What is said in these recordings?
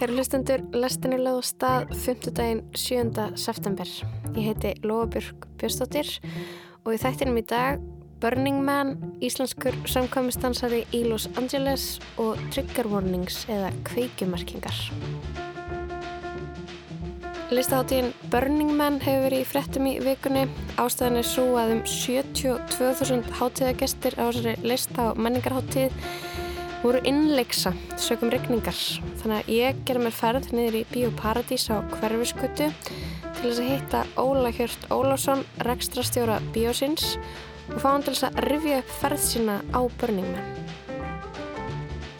Kæru hlustendur, lestin er lögð á stað 5. daginn 7. september. Ég heiti Lofabjörg Björnstóttir og í þættinum í dag Burning Man, íslenskur samkvæmistansari í Los Angeles og Trigger Warnings eða kveikjumarkingar. Listaháttíðin Burning Man hefur verið í frettum í vikunni. Ástæðan er svo að um 72.000 háttíðagestir á þessari lista og menningarháttíð voru innleiksa sögum regningar. Þannig að ég ger mér ferð niður í Bíóparadís á hverfiskutu til þess að hitta Óla Hjört Ólásson, rekstrastjóra Bíósins og fá hann til þess að rifja upp ferð sína á Burning Man.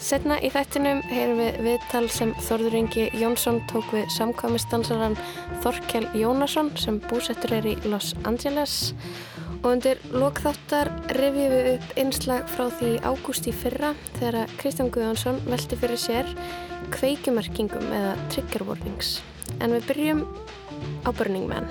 Setna í þættinum heyrum við viðtal sem Þorður Ingi Jónsson tók við samkvæmistansaran Þorkel Jónasson sem búsettur er í Los Angeles og undir lokþáttar rifjum við upp einslag frá því ágúst í fyrra þegar Kristján Guðjónsson velti fyrir sér kveikumerkingum eða trigger warnings. En við byrjum á Burning Man.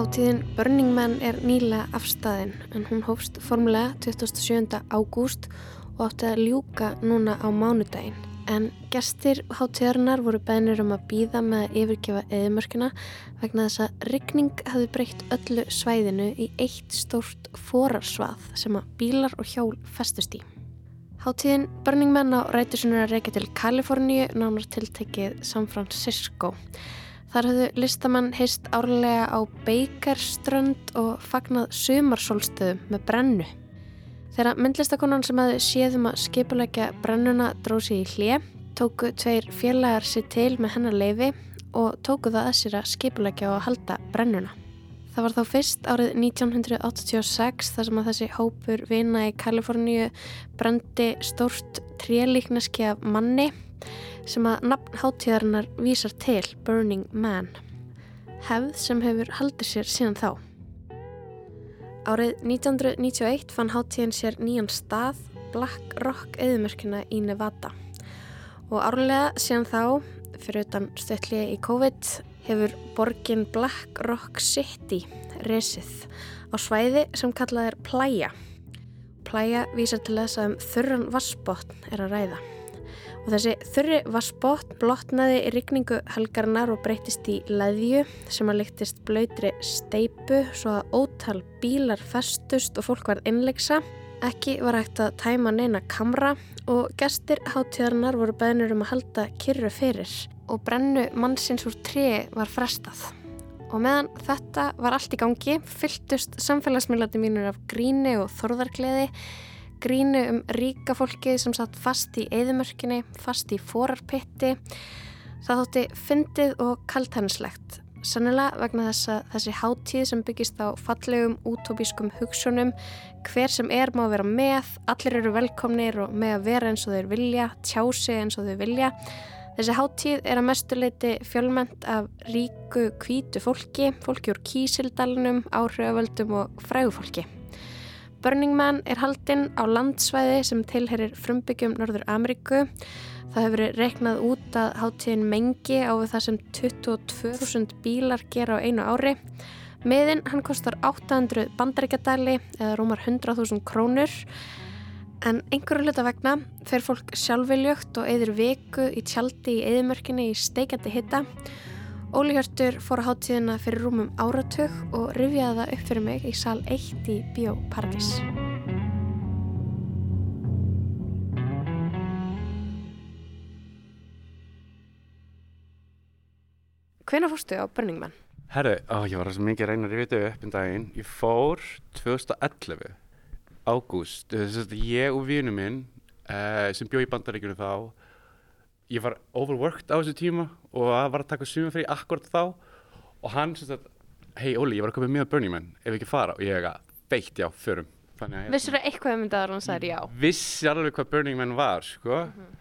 Háttíðin Burning Man er nýla afstæðin en hún hófst formulega 27. ágúst og átti að ljúka núna á mánudaginn. En gestir háttíðarinnar voru beðnir um að býða með að yfirgefa eðimörkina vegna þess að ryggning hafði breytt öllu svæðinu í eitt stórt forarsvað sem að bílar og hjól festust í. Háttíðin Burning Man á rætusunur að reyka til Kaliforníu, nánar tiltekið San Francisco. Þar höfðu listamann heist árlega á Beikarströnd og fagnað sumarsólstöðu með brennu. Þegar myndlistakonan sem hafði séðum að skipulegja brennuna dróð sér í hlje, tóku tveir félagar sér til með hennar leifi og tóku það að sér að skipulegja og halda brennuna. Það var þá fyrst árið 1986 þar sem að þessi hópur vina í Kaliforníu brendi stórt trélíkneski af manni sem að nafn hátíðarinnar vísar til Burning Man. Hefð sem hefur haldið sér síðan þá. Árið 1991 fann hátíðin sér nýjan stað, Black Rock eðumörkina í Nevada. Og árlega síðan þá, fyrir utan stöðlið í COVID, hefur borgin Black Rock City resið á svæði sem kallað er Playa. Playa vísar til þess að um þurran vassbotn er að ræða. Og þessi þurri vassbotn blotnaði í rigningu helgarnar og breytist í leðju sem að lyktist blöytri steipu svo að ótal bílar festust og fólk var innleiksa. Ekki var hægt að tæma neina kamra og gestir hátíðarnar voru beðnur um að halda kyrru fyrir og brennu mannsins úr tri var frestað. Og meðan þetta var allt í gangi fylltust samfélagsmiðlati mínur af gríni og þorðarkleði grínu um ríka fólki sem satt fast í eðimörkinni, fast í forarpitti. Það þótti fyndið og kaltænslegt. Sannilega vegna þess að þessi háttíð sem byggist á fallegum útópískum hugsunum, hver sem er má vera með, allir eru velkomnir og með að vera eins og þeir vilja, tjási eins og þeir vilja. Þessi háttíð er að mestuleiti fjölmend af ríku kvítu fólki, fólki úr kísildalunum, áhrifavöldum og frægufólki. Burning Man er haldinn á landsvæði sem tilherir frumbyggjum Norður Ameríku. Það hefur verið reiknað út að hátíðin mengi á það sem 22.000 bílar gera á einu ári. Miðin hann kostar 800 bandaríkjadali eða rúmar 100.000 krónur. En einhverju hluta vegna fer fólk sjálfveiljögt og eðir viku í tjaldi í eðimörkinni í steikjandi hitta. Óli Hjörtur fór á háttíðina fyrir rúmum áratug og rifjaði það upp fyrir mig í sal 1 í Bíóparadís. Hvena fórstu á Burning Man? Herru, ó, ég var svo mikið að reyna að rifja þetta upp um daginn. Ég fór 2011, ágúst. Ég og vinu minn uh, sem bjóð í bandaríkjunum þá ég var overworked á þessu tíma og það var að taka sumafri akkurat þá. Og hann sem sagt, hei Óli, ég var að koma með Burning Man, ef ekki fara. Og ég hef að veitt já, förum. Vissur þú eitthvað um þetta að hann sagði já? Vissi alveg hvað Burning Man var sko. Mm -hmm.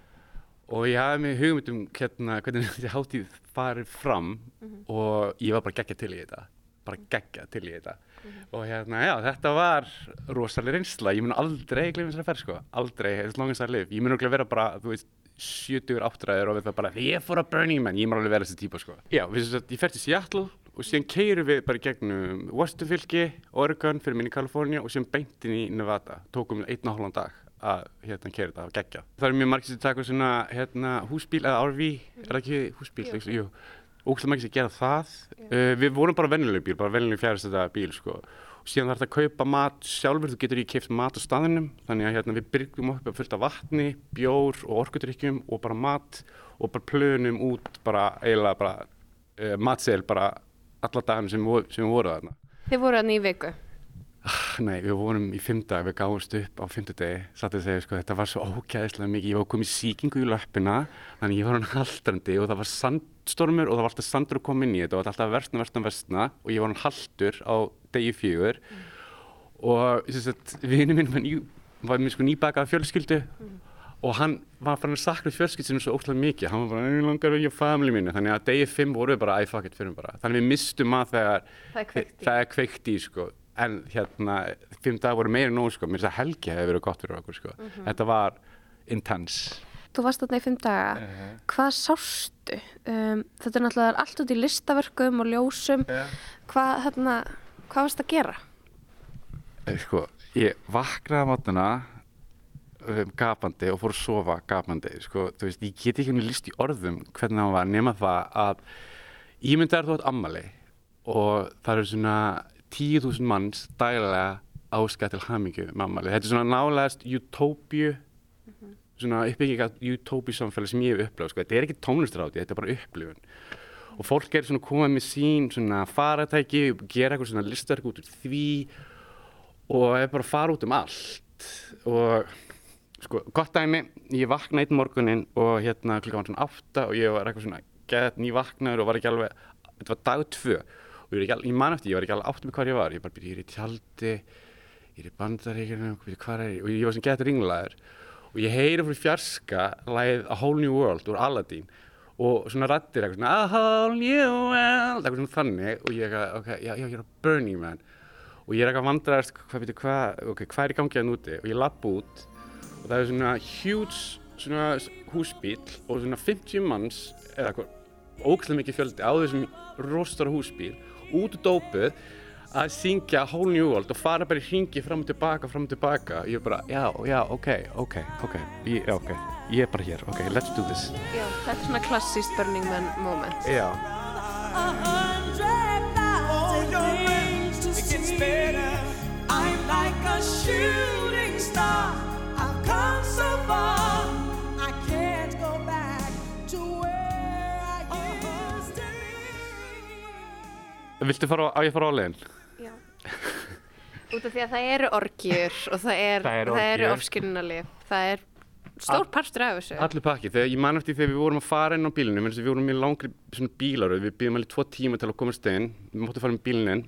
og ég hafði mig hugmyndum hérna, hvernig þetta hátíð farið fram mm -hmm. og ég var bara geggja til í þetta. Bara geggja til í þetta. Mm -hmm. og hérna, já, þetta var rosalega reynsla, ég mun aldrei glemja þessari ferð sko, aldrei, as long as I live. Ég mun okkur vera bara, þú veist 70 áttræðir og við það bara ég fór að Burning Man, ég má alveg vera þessi típa sko. Já, við, ég fer til Seattle og síðan keirum við bara gegnum Washington fylki, Oregon fyrir minni Kalifornia og síðan beintin í Nevada. Tókum við einn og hálfan dag að hérna keira þetta, að gegja það er mjög margir sem taka svona hérna húsbíl eða RV, er það ekki húsbíl? Jú. Jú, ógæslega margir sem gera það. Uh, við vorum bara vennileg bíl, bara vennileg fjærist þetta bíl sko síðan þarf þetta að kaupa mat sjálfur, þú getur í keift mat á staðinum þannig að hérna, við byrjum upp að fullt af vatni bjór og orkudrykkjum og bara mat og bara plönum út bara eiginlega bara uh, matsel bara alla daginn sem, sem við vorum þarna. Þið voru hann í viku. Nei, við vorum í fimm dag, við gáumst upp á fimmtudegi, satt að segja, sko, þetta var svo ógæðislega mikið, ég var komið síkingu í löppina, þannig ég var hann haldrandi og það var sandstormur og það var alltaf sandur að koma inn í þetta og alltaf versna, versna, versna og ég var hann haldur á degi fjögur. Og þess að vinnu minn var, ný, var sko nýbakað fjölskyldu. Og hann var farin að sakna fjölskyldinu svo ótrúlega mikið, hann var bara, ég langar við ekki á family minni, þannig að degi fimm voru við bara, æ, fuck it, fyrir bara, þannig við mistum að þegar Það er kveikt í. sko. En hérna, fimm dagar voru meira nóg sko. Mér finnst að helgi hefði verið gott fyrir okkur sko. Mhm. þetta var intense. Þú varst þarna í fimm daga. Hvað sástu? Um, þetta er náttúrulega allt út í listaverkum og ljósum. Hvað, hérna, hvað varst að gera? Eh, sko, ég vaknaði á mótana um, gapandi og fór að sofa gapandi sko, þú veist, ég get ekki henni list í orðum hvernig hann var nema það að ímyndaður þú átt ammali og það eru svona 10.000 manns dægilega áskætt til hamingju með ammali þetta er svona nálegast utópíu svona uppbygging af utópíu samfélag sem ég hef upplifað sko. þetta er ekki tónlistráti, þetta er bara upplifun og fólk er svona komað með sín svona faratæki, gera eitthvað svona listverk út úr því og er bara að fara út um allt. Og sko, gott dæmi ég vaknaði einn morgunin og hérna klukka var svona átta og ég var eitthvað svona gett nývaknaður og var ekki alveg þetta var dag tvö. Og ég, alveg, ég man eftir, ég var ekki alveg átt með hvað ég var. Ég bara byrja, ég er í tjaldi ég er í bandaríkjunum, byrja, hvað er ég og ég var sem gett ringlaður. Og ég heyri fyrir fjarska lagið A Whole New World úr Aladdin og svona rættir eitthvað svona A Whole New World eitthvað svona þannig. Og ég eitthvað, ok, já, já, ég er á Burning Man. Og ég er eitthvað vandræðast hvað, veitir, hvað, ok, hvað er í gangi að núti og ég lapp út. Og það er svona huge svona húsbíl og svona 50 manns eða eitthvað ógæslega mikið fjöldi á þessum rostar húsbíl. Út úr dópuð að syngja Whole New World og fara bara í hringi fram og tilbaka, fram og tilbaka ég er bara, já, já, ok, ok, ok ég, ok, ég er bara hér, ok, let's do this Já, þetta er svona klassíst Burning Man moment. Já. I'm like a shooting star. I've come so far. I can't go back to where I used to be. viltu fara á, á ég fara á leiðin? Út af því að það eru orgjur og það, er, Það eru það eru orgíur. ofskinnalif. Það er stór partur af þessu. Allir pakki, þegar ég man eftir þegar við vorum að fara inn á bílinu, við vorum í langri bílaröð, við býðum alveg tvo tíma til að komast inn, við móttum fara með bílinn inn.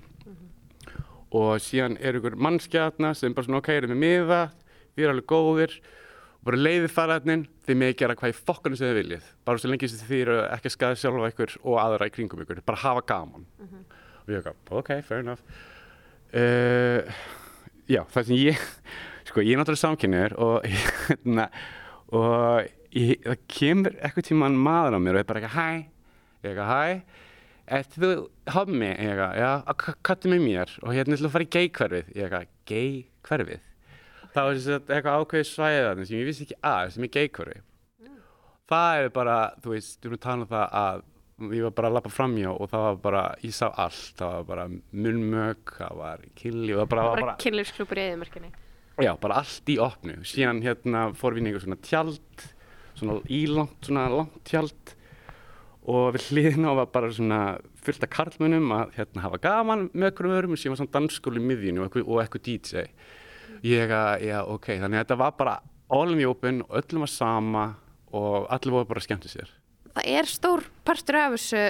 Og síðan er ykkur mannskjatna sem bara svona ok, erum við miða, við erum alveg góðir. Og bara leiðið faraðnin, þið með gera hvað í fokkanum sem þið viljið, bara svo lengi sem þið eru ekki að skada sjálfa ykkur og aðra í kringum ykkur, bara hafa gaman. Og ég ekki, ok, fair enough uh, já, það sem ég sko, ég er náttúrulega samkynniður og hérna og ég, það kemur eitthvað tíman maður á mér og er bara eitthvað hæ? Eitthvað hæ? Ert þú hommi? Ég eitthvað, já, kattu með mér og hérna ætlum að fara í ég eitthvað, gay hverfið? Það var sem sagt eitthvað ákveðið svæðan sem ég vissi ekki að, sem er gay hverfi það er bara, þú veist, við erum að tala um það að ég var bara að lappa framjá og það var bara, ég sá allt, það var bara munnmög, það var killi það bara, bara, var bara bara kynlífsklúpur í eðimarkinni. Já, bara allt í opnu. Síðan hérna fór við í einhver svona tjald, svona ílangt, svona langt tjald og við hliðina var bara svona fullt af karlmunum að hérna hafa gaman með okkur öðrum og síðan var svona dansskóli í miðjunni og eitthvað, og eitthvað DJ. Ég að, já, ok, þannig að þetta var bara allum í opun og öllum var sama og allir voru bara að skemmta sér. Það er stór partur af þessu,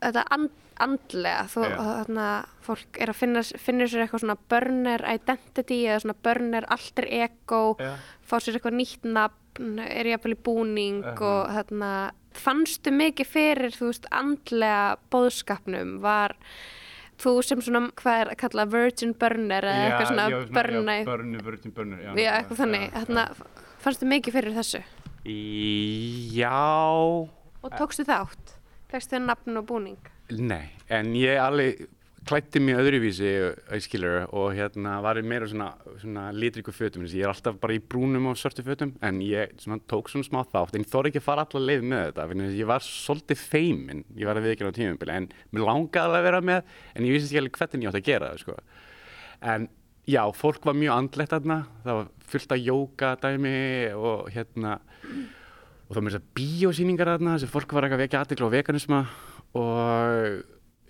þetta and, andlega. Þú, Já. þarna, fólk er að finna, finna sér eitthvað svona burner identity eða svona burner alter ego, Já. fá sér eitthvað nýtt nafn, er jafnvel í búning Uh-huh. og þarna, fannstu mikið fyrir, þú veist, andlega bóðskapnum var þú sem svona, hvað er að kalla virgin burner eða eitthvað svona burna í- Burnu, burnu, burnu, já. Já, eitthvað þannig, þarna, fannstu mikið fyrir þessu Í, já, og tókstu þátt, fegstu þér nafn og búning? Nei, en ég alveg klætti mig öðruvísi uh, skilur og hérna var ég meira svona, svona litriku fötum, ég er alltaf bara í brúnum og svörtu fötum, en ég svona, tók svona smá þátt, en ég þóri ekki að fara allar leið með þetta, fyrir ég var svolítið feimin ég var að viðkjöna á tímubili, en mér langaði að vera með, en ég vissi ekki alveg hvernig ég átti að gera það, sko. En já, fólk var mjög andlegt þarna, það var fullt af jóka dæmi og hérna og þá með þess að bíósýningar þarna sem fólk var eitthvað að vekja aðtikla á veganisma og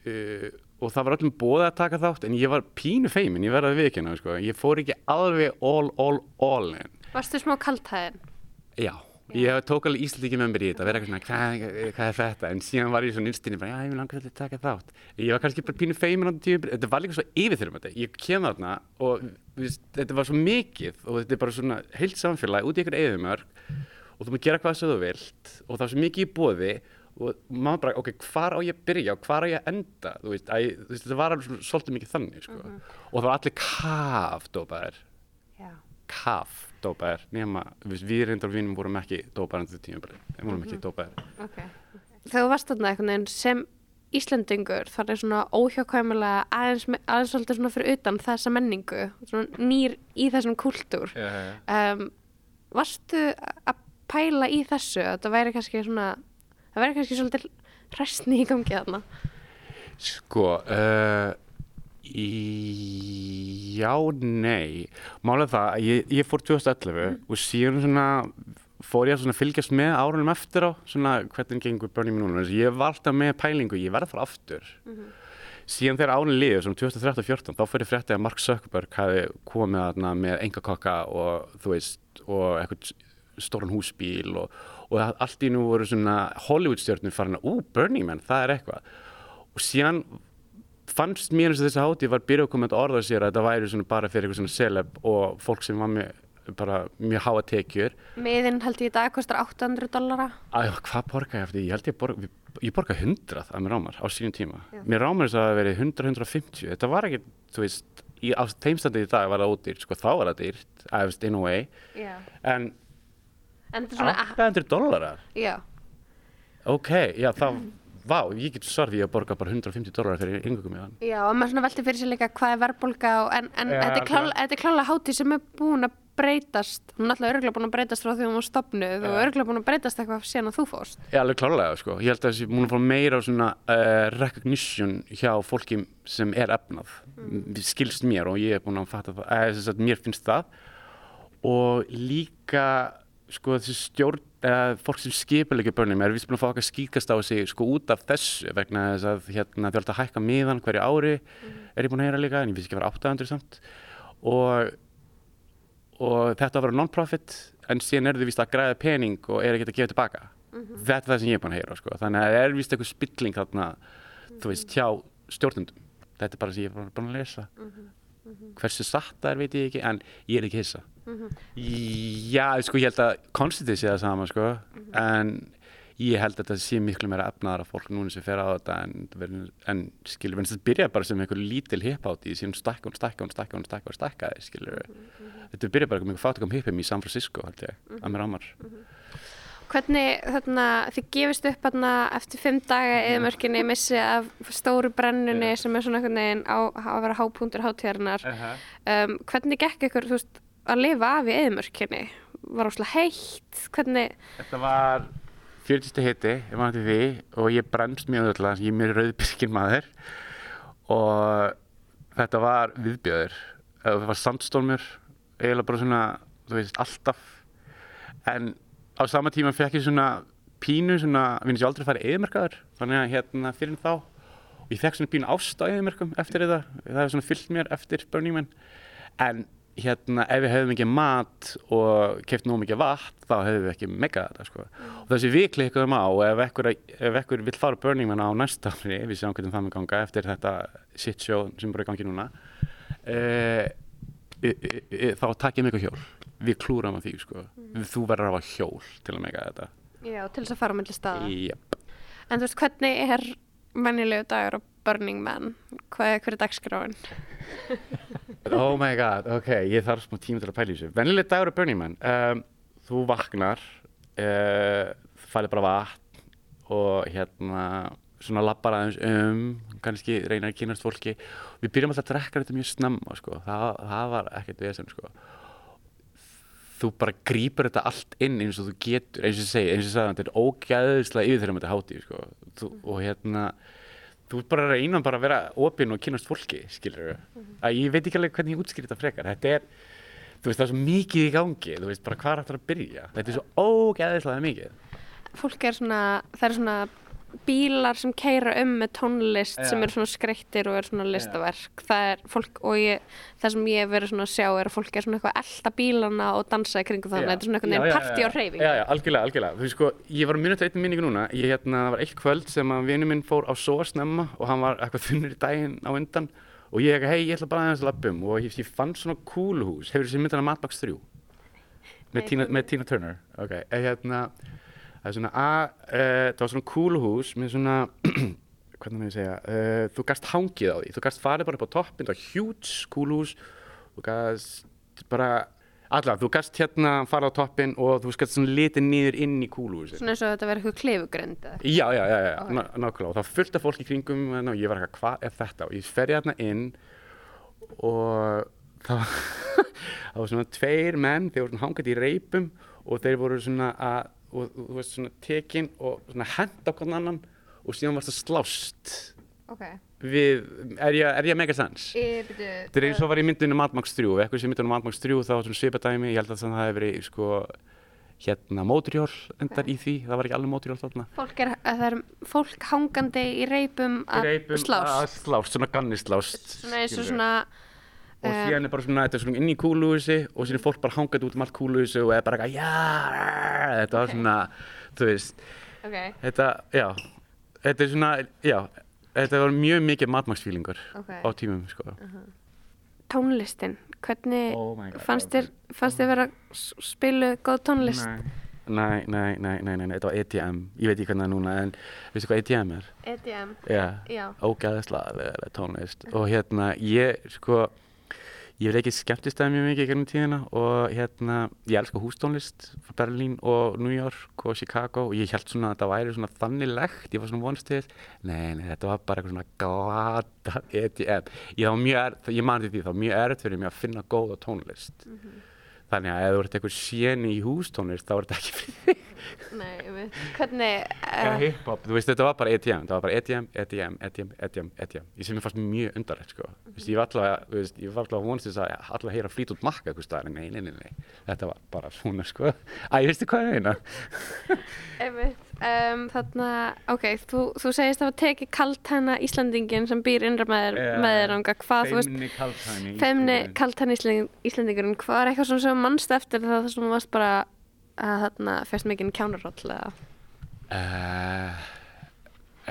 uh, og það var öllum bóðið að taka þátt en ég var pínu feimin, ég verði að viðkynna sko. ég fór ekki alveg all, all, all in. Varstu smá kaltæðin? já, ég tók alveg íslíki með mér í þetta vera eitthvað svona, hvað, hvað er þetta? En síðan var ég svona innstinni, já, ég vil langar að taka þátt. Ég var kannski bara pínu feimin á þetta tíu þetta var líka svo yfirþyrjum þetta, ég kem þarna og viðst, þetta var svo mikið og þetta er bara svona heilt samfélag út í einhver eðumörk og þú maður gera hvað sem þú vilt og það var svo mikið í bóði og maður bara, ok, hvar á ég að byrja og hvar á ég að enda, þú veist, að, þú veist þetta var alveg svolítið mikið þannig, sko. Og það var allir kafdópaðir. Kafdópaðir nema, þú veist, við reyndar vinum vorum ekki dópaðir en þetta tíma, við vorum ekki dópaðir. Ok. Þegar þú varst þarna veginn sem Íslendingur þar er svona óhjákvæmulega aðeins, aðeins svolítið svona fyrir utan þessa menningu, svona nýr í þessum kultúr. yeah. Um, varstu að pæla í þessu? að Þetta væri kannski svona, það væri kannski svolítið restni í gangi þarna. Sko, uh, í, já, nei Málega það, að ég, ég fór 2011 og síðan svona fór ég að fylgjast með árunum eftir á svona hvernig gengur börnum mín núna ég var alltaf með pælingu, ég verði að fara aftur síðan þegar árun liður, svona 2013-14 þá fyrir fréttið að Mark Zuckerberg hafi komið með engakokka og þú veist, og eitthvað stóran húsbíl og, og allt í nú voru svona Hollywood-stjörnur farin að, ú, Burning Man, það er eitthvað. Og síðan fannst mér eins og þessi hátíð var byrjað að koma að orða sér að þetta væri svona bara fyrir eitthvað svona celeb og fólk sem var með bara mjög háa tekjur. Miðinn held ég í dag kostar 800 dollara. að hvað borga ég eftir, ég held ég borga ég borga 100 að mér rámar á sínum tíma. Mér rámar þess að það veri 100-150 þetta var ekki, þú veist í, á þeimstandi í dag var það ódýrt, sko þá var það dýrt I was in a way, Já. en En þetta er svona, 800 dollarar já. ok, já þá vá, ég get svarði að borga bara 150 dollarar fyrir yngöngum í þann Já, og maður svona velti fyrir sér líka hvað er verðbólga og, en, en Já, þetta, er klál, er klálega hátíð sem er búin að breytast hún er alltaf örgulega búin að breytast frá því hún var stopnuð og örgulega búin að breytast eitthvað síðan að þú fórst Já, alveg klárlega, sko. Ég held að þessi múin að fá meira á svona uh, recognition hjá fólki sem er efnað. Mm. Skilst mér og ég er búin að fatta það, eða þess að mér finnst það. Og líka, sko, þessi stjórn, eða fólk sem skipulegja börnum er vist búin að fá okkar skíkast á sig, sko, út af þessu vegna þess að, hérna, þau ætla að hækka miðan hverju ári, er ég búin að heyra líka, en ég finnst ekki að vera 800 samt. Og og þetta var non-profit en síðan eru þau vist að græða pening og er ekki að gefa tilbaka. Þetta er það sem ég er búin að heyra sko. þannig að það er vist eitthvað spilling þarna þú veist, hjá stjórnundum þetta er bara sem ég er búin að lesa. Hversu satt það er veit ég ekki en ég er ekki hissa já, sko, ég held að Constantine sé það sama sko. en ég held að þetta sé miklu meira efnaðara fólk núna sem fer á þetta en, en skilur, en þetta byrja bara sem einhver lítil hip-hátt í síðan stækka og stækka og stækka og stækka og stækka skilur, þetta byrja bara með fátökum hipum í San Francisco held ég, að mér ámar Hvernig þarna, þið gefist upp þarna eftir fimm daga eða mörkinni missi af stóru brennunni sem er svona einhvern veginn á á að vera hápuntur hátíðarinnar. Um, hvernig gekk ykkur þú veist, að lifa af í eðimörkinni var óslega heitt. Hvernig, Þetta var 40 stið hitti, ég man til því og ég brennst mjög öll ég er mjög rauðbyrkin maður. Og þetta var viðbjöður það var sandstormur eiginlega bara svona, þú veist, alltaf. En á sama tíma fekk ég svona pínu svona, finnst ég aldrei að fara eðimerkaður þannig að hérna fyrir þá og ég fekk svona pínu ást á eðimerkum eftir þetta. Það hefur svona fyllt mér eftir Burning Man. En hérna ef við hefðum ekki mat og keft nóg mikið vatn þá hefðum við ekki megað þetta sko. og þessi við klikkuðum á ef ekkur, ef ekkur vill fara á Burning Man á næsta ári við sjáum hvernig það með ganga eftir þetta shit show sem bara er í gangi núna uh, e, e, e, þá takk ég mig hjól. Við klúram að því sko. þú verður að hafa hjól til að mega þetta. Já, til þess að fara á milli staða. Yep. en þú veist, hvernig er mennilegu dagur á Burning Man? Hvað er hverju dagskráin oh my god, ok, ég þarf smá tíma til að pæla í þessu vennileg dagur á Burning Man um, þú vaknar uh, þú færið bara vatn og hérna svona lappar aðeins um kannski reynar að kynast fólki við byrjum alltaf að drekka þetta mjög snemma sko. það, það var ekkert vesen sko. þú bara grípur þetta allt inn eins og þú getur eins og ég segi, eins og ég sagði, þetta er ógæðislega yfir þegar þetta hátíð sko. þú, og hérna þú ert bara að reyna bara að vera opinn og kynast fólki skilur að ég veit ekki alveg hvernig ég útskýr þetta frekar. Þetta er, þú veist það er svo mikið í gangi. Þú veist bara hvað er aftur að byrja? Þetta er svo ógæðislega mikið. Fólk er svona, það er svona bílar sem keira um með tónlist Já. sem eru svona skreittir og eru svona listaverk það er fólk og ég, það sem ég hef verið svona að sjá er að fólk er svona eitthvað að elda bílana og dansa í kringum þannig, þetta er svona já, partí já, og hreyfing Já, já, algjörlega, algjörlega. Þú veist sko, ég var að muna þetta einn minningu núna. Ég hérna, það var eitt kvöld sem að vinur minn fór á svo snemma og hann var eitthvað þunnur í daginn á undan og ég eitthvað, hei, ég ætla bara aðeins að lappum og ég, ég fann svona kúluhús. Hefur þessi myndana Matbox 3? Með, Tina, með Tina Turner, ok. Eh, Hérna, það er svona að, uh, það var svona kúluhús með svona, hvernig maður ég segja, uh, þú gast hangið á því. Þú gast farið bara upp á toppin, það var huge kúluhús, þú gast bara allavega, þú gast hérna fara á toppin og þú gast svona litið niður inn í kúluhúsi svona eins og þetta verið eitthvað klifugrind eða? Já, já, já, já, ná- nákvæmlega. Og það af fólk í kringum og ég var eitthvað, hvað er þetta? Og ég ferði hérna inn og það var, það var svona tveir menn, þeir voru svona hangað í reipum og þeir voru svona að og þú veist svona tekin og svona henda okkur annan og síðan varst að slást ok. við, er ég, er ég að mega sens? er, Þetta er eins og var í myndinu Mad Max 3 og eitthvað sem myndinu Mad Max 3 þá var svona svipadæmi, ég held að það hefði verið sko hérna móturhjól endar Ok. í því, það var ekki alveg móturhjól þarna. Fólk er, að það er fólk hangandi í reipum að slást. að slást, svona gannislást svona eins og svona og síðan er bara svona, þetta er svona inn í kúluhúsi og síðan er fólk bara hangað út um allt kúluhúsi og er bara eitthvað, já, þetta var svona þú veist, ok, þetta, já þetta er svona, já þetta var mjög mikið matmaksfílingur ok. á tímum, sko. Tónlistin, hvernig Oh God, fannst þér fannst þér vera að s- spilu góð tónlist? Nei, nei, nei, nei, nei, nei, þetta var EDM ég veit ekki hvernig það er núna, en veistu hvað EDM er? EDM, Já, já. Ógæðislega tónlist. Og hérna ég sko ég hef ekki skemmtistæði mjög mikið í gegnum tíðina og hérna ég elska hústónlist frá Berlín og New York og Chicago og ég held svona að þetta væri svona þannig legt, ég var svona vonst til þess. nei, nei, þetta var bara eitthvað svona glata EDM ég, var mjög ég mani því, það var mjög erfitt fyrir mig að finna góða tónlist. Þannig að ef þú ert eitthvað séni í hústónlist þá er þetta ekki fyrir Nei, ég veit. hvernig uh, hip-hop, þú veist þetta var bara EDM það var bara EDM, EDM, EDM, EDM, EDM ég sem mér fannst mjög undarlegt sko. Mm -hmm. ég var alltaf, þú veist, ég var alltaf að vonast þess að alltaf heyra flýt út makka eitthvað staðar, nei, nei, nei, nei. Þetta var bara svona sko. Æ, veistu hvað ég meina? Einmitt, um, þarna, ok, þú, þú segist að hafa tekið kaltæna Íslandingin sem býr innra með þér, anga, hvað, þú veist, feimni kaltæni femni að þarna fyrst mikinn kjánaroll eða, uh,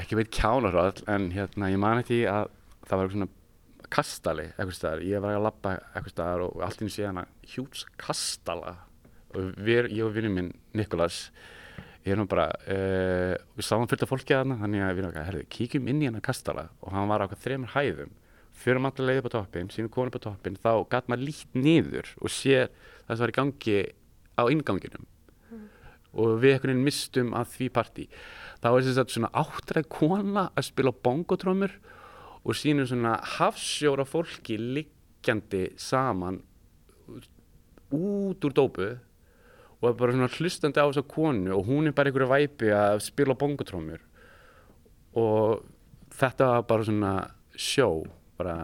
ekki veit kjánaröll en hérna, ég man ekki að það var eitthvað svona kastali eitthvað staðar, ég var að labba eitthvað staðar og allt einu sé hana hjúts kastala. Og við, ég og vinnum minn Nikolas ég er nú bara, uh, við sáum fullt af fólki að hana þannig að við erum ekki, herðu, kíkjum inn í hana kastala. Og hann var eitthvað þremur hæðum fyrir maður leiði upp á toppin, síðan konum á toppin þá gæt maður lít niður og sér það sem var í gangi á inganginum og við einhvern veginn mistum að því partí. Þá er þess að svona áttræð kona að spila bongotrómur og sínur svona hafsjóra fólki liggjandi saman út úr dópu og er bara svona hlustandi á þessa konu og hún er bara einhverju væpi að spila bongotrómur og þetta var bara svona sjó bara,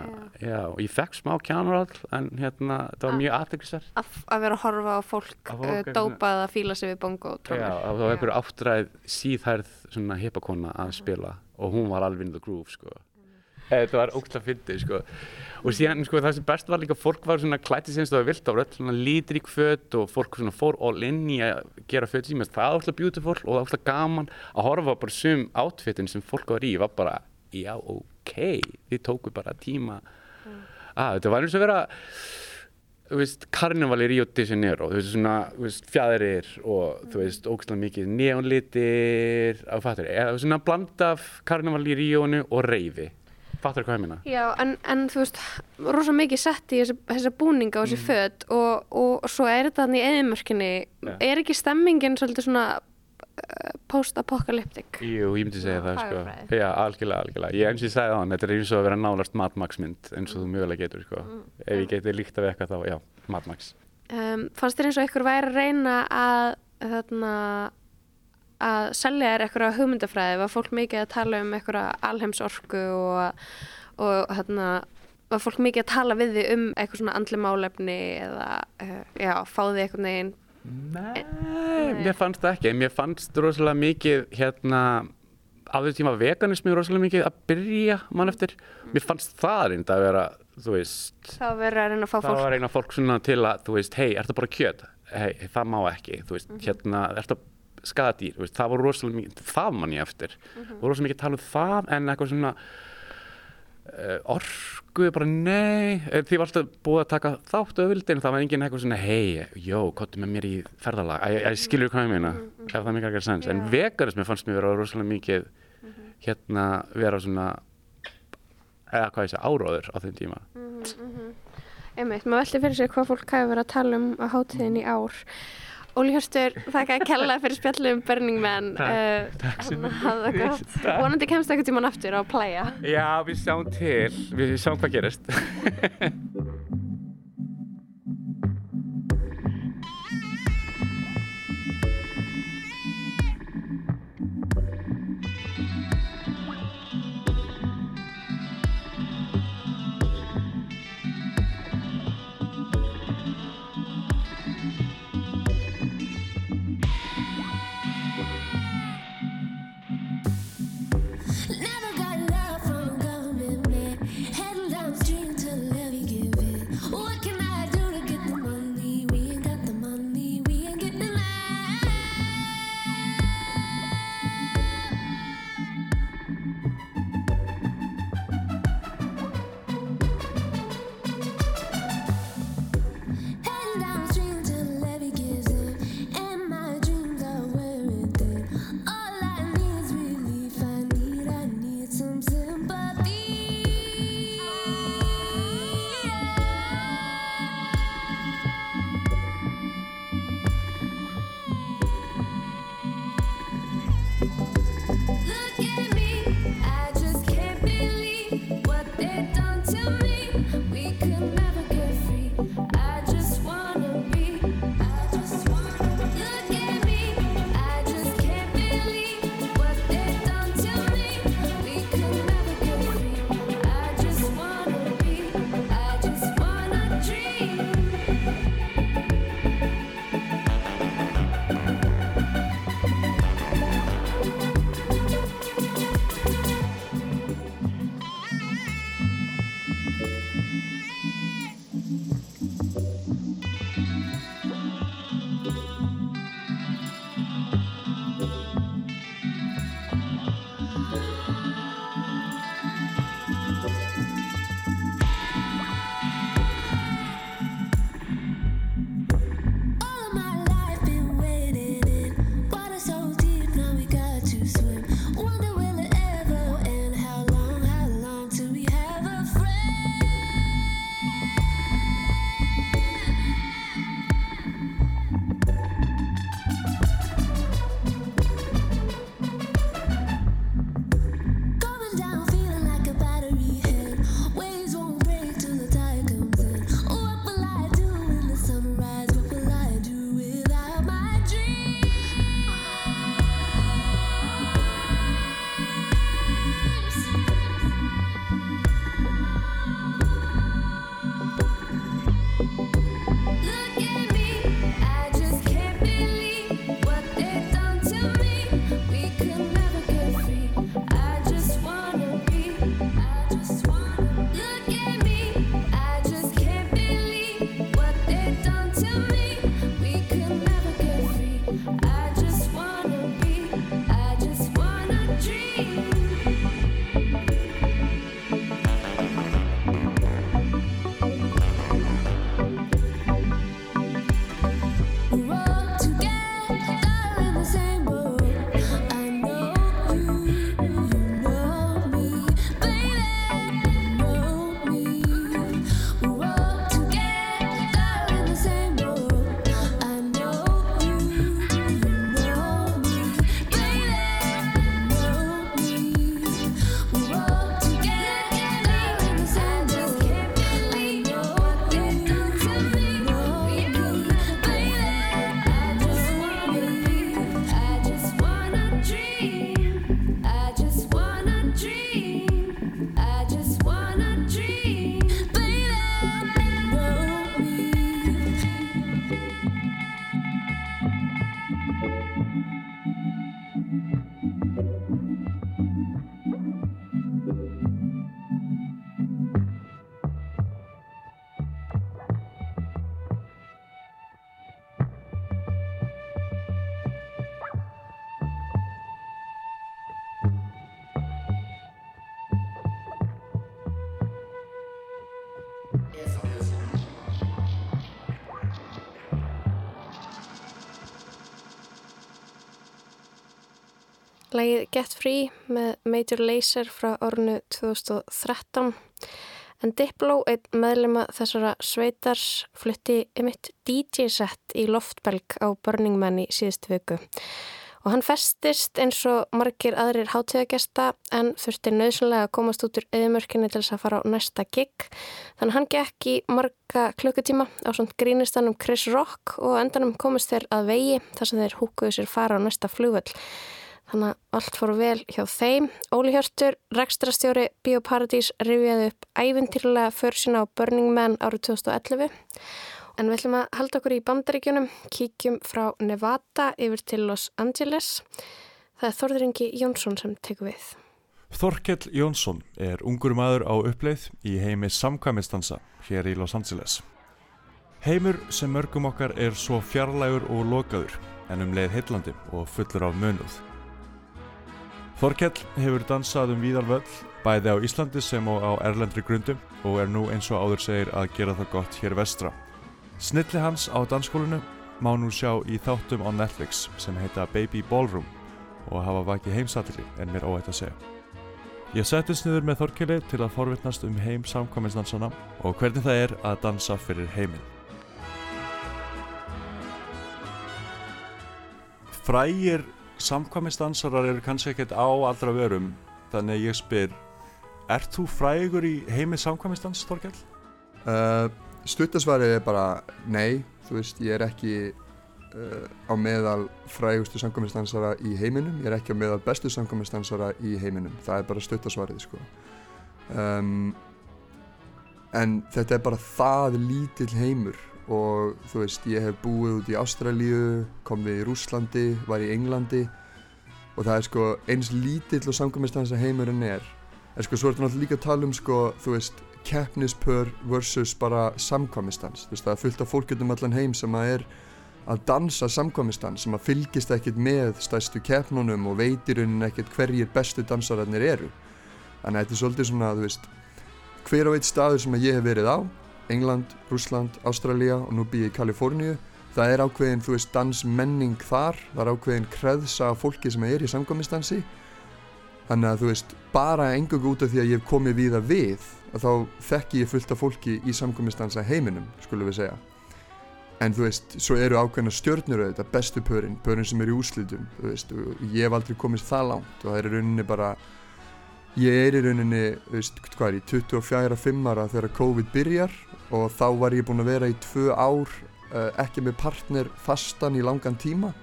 já, og ég fekk smá kjánurall en hérna, þetta var mjög aðteklisar að, að vera að horfa á fólk, Að fólk svona- dópað að fíla sig við bongo Já, trómur. það var einhverju áttræð síðhærð svona hippakona að spila og hún var alveg in the groove sko. Þetta var ógstlega fyndið sko. og síðan sko, það sem best var líka fólk var svona klætti sem það var vilt á öll svona litrík föt og fólk svona fór all in í að gera föt símast það var ógstlega beautiful og það var ógstlega gaman að horfa bara sum outfitin sem fólk var í var bara, já ok þið tóku bara tíma. Að þetta var eins og vera þú veist, karneval í Rio de Janeiro þú veist, svona, þú veist, fjæðrir og þú veist, ógæslega mikið neonlitir á fattur, eða svona blanda af karneval í Ríónu og reyfi. Fattur hvað ég minna? Já, en, en þú veist, rosa mikið sett í þessa búninga og þessi föt og, og svo er þetta þannig í eðimörkinni, Ja. er ekki stemmingin svolítið svona post-apocalyptic Jú, ég myndi segja það sko. Já, algjörlega, algjörlega. Ég eins og ég sagði hann, þetta er eins og að vera nálast matmaksmynd eins og þú mögulega getur sko. Mm. Ef ég geti líkt af eitthvað þá, já, matmaks. um, fannst þér eins og ykkur væri að reyna að þarna að selja þér eitthvað hugmyndafræði var fólk mikið að tala um eitthvað alheimsorku og, og þarna var fólk mikið að tala við þig um eitthvað svona andli málefni eða uh, já, fá þig eitthvað neginn Nei, mér fannst það ekki. Mér fannst rosalega mikið hérna á þessu tíma veganismi rosalega mikið að byrja mann eftir. Mér fannst það reynda að vera, þú veist, þá verður að reyna að fá það fólk var eina fólk svona til að, þú veist, hei, ertu bara kjöt? Hei, það má ekki, þú veist, hérna, ertu skada dýr, þú veist, það var rosalega mikið, það mann ég eftir. Það var rosalega mikið að tala um það en eitthvað svona uh, orku, bara nei, Eh, því var alltaf búið að taka þátt auðvildin, það var enginn eitthvað svona, hei, jó, kottu með mér í ferðalag, ég, skilur hvað ég meina, ef það mikið ekki sens, en Já. vegarismi fannst mér vera rosalega mikið, hérna, vera svona, eða hvað ég segja, áróður á þeim tíma. Einmitt, maður velti fyrir sig hvað fólk hafi verið að tala um á hátíðin í ár. Óli Hjörstur, þakka að kella fyrir spjallum Burning Man. Uh, sem Hafa það gott. Vonandi kemst eitthvað tíman aftur á playa. Já, við sjáum til, við sjáum hvað gerist. lægið Get Free með Major Lazer frá ornu 2013 en Diplo, einn meðlema þessara sveitars, flutti emitt DJ-sett í loftbelg á Burning Man í síðustu vöku og hann festist eins og margir aðrir hátíðagesta en þurfti nöðsynlega að komast út úr eðimörkinni til þess að fara á næsta gig. Þannig hann gekk í marga klukkutíma á svona grínistanum Chris Rock og endanum komist þeir að vegi þar sem þeir húkuðu sér fara á næsta flugvöld þannig að allt fór vel hjá þeim Óli Hjörtur, rekstrastjóri Bíóparadís rifjaði upp ævintýrlega för sína á Burning Man árið 2011 En við ætlum að halda okkur í bandaríkjunum, kíkjum frá Nevada yfir til Los Angeles. Það er Þorður Ingi Jónsson sem tekur við. Þorkell Jónsson er ungur maður á uppleið í heimi samkvæmistansa hér í Los Angeles. Heimur sem mörgum okkar er svo fjarlægur og lokaður en um leið heillandi og fullur af mönuð. Þorkell hefur dansað um víðar völl bæði á Íslandi sem og á erlendri grundum og er nú eins og áður segir að gera það gott hér vestra. Snilli hans á dansskólinu má nú sjá í þáttum á Netflix sem heita Baby Ballroom og hafa vakið heimsatilli en mér óætt að segja. Ég settist niður með Þorkeli til að forvittnast um heim samkvæminsdansana og hvernig það er að dansa fyrir heiminn. Frægir samkvæminsdansarar eru kannski ekkert á allra vörum þannig að ég spyr, ert þú frægur í heimi samkvæminsdans, Þorkell? Uh, Stuttasvarið er bara nei, þú veist, ég er ekki uh, á meðal frægustu samkvæmistansara í heiminum, ég er ekki á meðal bestu samkvæmistansara í heiminum, það er bara stuttasvarið, sko. Um, en þetta er bara það lítill heimur og þú veist, ég hef búið út í Ástralíu, komið í Rúslandi, var í Englandi. Og það er sko eins lítill og samkvæmistansa heimurinn er. En sko, svo er þetta náttúrulega líka að tala um sko, þú veist, keppnispör versus bara samkvæmistans þú veist það er fullt af fólk um allan heim sem að er að dansa samkvæmistans sem að fylgist ekkert með stæstu keppnunum og veitir unni ekkert hverjir bestu dansararnir eru. Þannig að þetta er svolítið svona þú veist hver og eitt staður sem að ég hef verið á England, Rúsland, Ástralja og nú býð ég í Kaliforníu. Það er ákveðin þú veist dansmenning þar. Það er ákveðin kreðsa fólki sem er í samkvæmistansi þannig að þú veist bara engung út af því að ég hef komið víða við að þá þekki ég fullt af fólki í samkominnstansa heiminum, skulum við segja. En þú veist, svo eru ákveðna stjörnur auðvitað, bestu pörin, pörin sem eru í úslitum, þú veist, og ég hef aldrei komist það langt. Og það er í rauninni bara, ég er í rauninni, þú veist, hvað er ég, 24-5 ára þegar COVID byrjar og þá var ég búinn að vera í tvö ár, uh, ekki með partner fastan í langan tíma,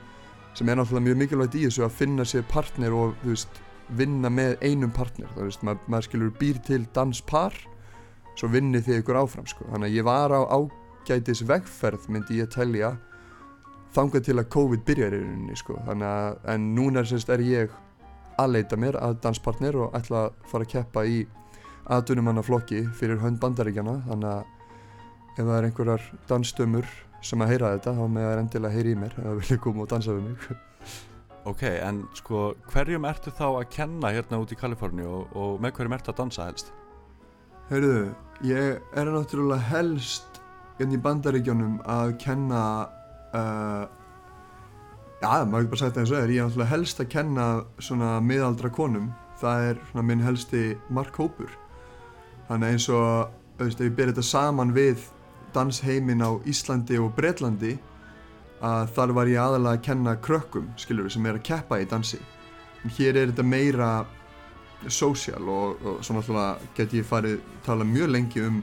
sem er náttúrulega mjög mikilvægt í þessu að finna sér partner og, þú veist, vinna með einum partner þú veist, mað, maður skilur býr til danspar svo vinnið þið ykkur áfram sko. þannig að ég var á ágætis vegferð myndi ég telja þangað til að COVID byrjar í rauninni sko. þannig að, en núna sérst er ég að leita mér að danspartner og ætla að fara að keppa í aðdunumannaflokki fyrir hönd bandaríkjana þannig að ef það er einhverjar dansstömmur sem að heyra þetta þá með það er endilega að heyra í mér eða vilja koma og dansa við mig. Ok, en sko hverjum ertu þá að kenna hérna út í Kaliforni og, og með hverjum ertu að dansa helst? Heyrðu, ég er náttúrulega helst hérna í bandaríkjónum að kenna uh, já, maður getur bara sagt það eins og er ég er náttúrulega helst að kenna svona miðaldra konum. Það er svona minn helsti markhópur. Þannig eins og, auðvist, ef ég ber þetta saman við dansheimin á Íslandi og Bretlandi að þar var ég aðalega að kenna krökkum, skilur við, sem er að keppa í dansi. En hér er þetta meira social og, og svo náttúrulega get ég farið tala mjög lengi um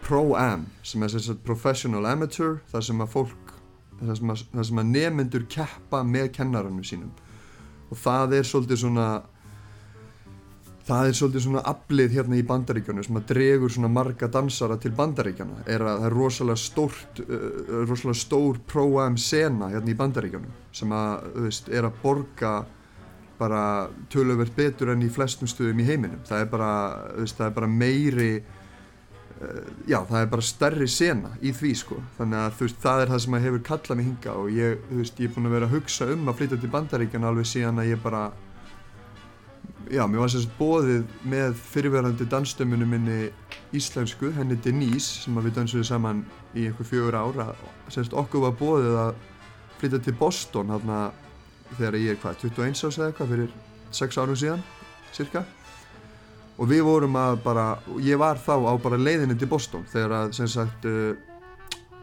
Pro-Am, sem er að professional amateur, þar sem að fólk, þar sem að, þar sem að nefnendur keppa með kennarannu sínum. Og það er svolítið svona, það er svolítið svona aflið hérna í bandaríkjónu sem að dregur svona marga dansara til bandaríkjana er að það er rosalega stórt uh, rosalega stór pro-am sena hérna í bandaríkjónu sem að, þú veist, er að borga bara töluvert betur enn í flestum stöðum í heiminum. Það er bara, þú veist, það er bara meiri uh, já, það er bara stærri sena í því, sko. Þannig að, þú veist, það er það sem að hefur kallað mig hinga og ég, þú veist, ég er búin að vera að hugsa um að flytja til bandaríkjana alveg síðan að ég bara já, mér var sérst bóðið með fyrirverandi dansstömmunum minni íslensku, henni Denise sem við dansuðum saman í einhver fjögur ár að sérst okkur var bóðið að flytja til Boston hérna þegar ég er hvað, 21 árs eða eitthvað fyrir sex árum síðan, cirka. Og við vorum að bara, ég var þá á bara leiðinni til Boston þegar að sem sagt uh,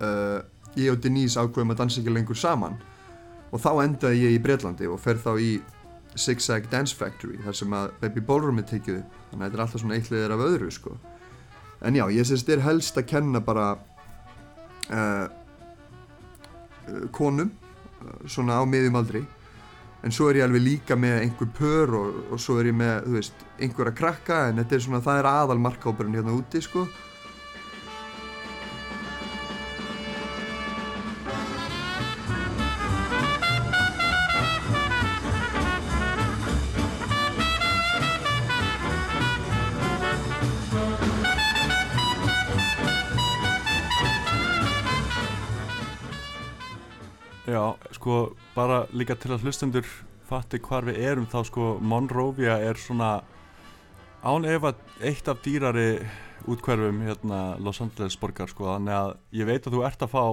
uh, ég og Denise ákveðum að dansa ekki lengur saman. Og þá endaði ég í Breitlandi og fer þá í Zigzag Dance Factory þar sem að Baby Ballroom er tekið upp. Þannig að þetta er alltaf svona eitliðir af öðru sko. en já, ég sést er helst að kenna bara uh, konum uh, svona á miðjum aldri. En svo er ég alveg líka með einhver pör og, og svo er ég með, þú veist, einhverja krakka en þetta er svona, það er aðal markáburinn hérna úti sko sko, bara líka til að hlustendur fatti hvar við erum þá sko Monrovia er svona án ef að eitt af dýrari útkverfum hérna Los Angeles borgar sko þannig að ég veit að þú ert að fá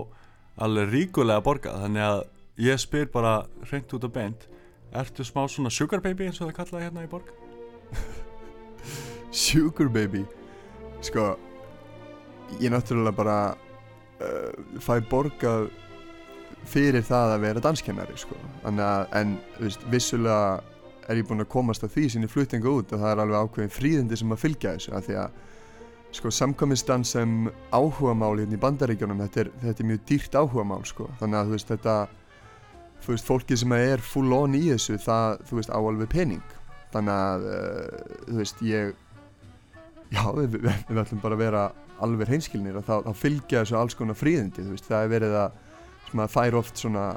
alveg ríkulega borga þannig að ég spyr bara hreint út af beint ertu smá svona sugar baby eins og það kallaði hérna í borg? Sugar baby Sko Ég náttúrulega bara uh, Fæ borgað Fyrir það að vera danskennari sko. Að, en veist, vissulega er ég búinn að komast að því sinni fluttinga út að það er alveg ákveðin fríðindi sem að fylgja þessu að því að sko samkvæmistan sem áhugamál hérna í bandaríkjunum þetta þetta er mjög dýrt áhugamál sko. Þannig að þú veist þetta þú veist fólki sem er full on í þessu það þú veist á alveg pening. Þannig að uh, þú veist ég já við, við, ætlum bara að vera alveg hreinskilnir og þá, þá fylgja þessu alls konar fríðindi þú veist. Það er verið að að fær oft svona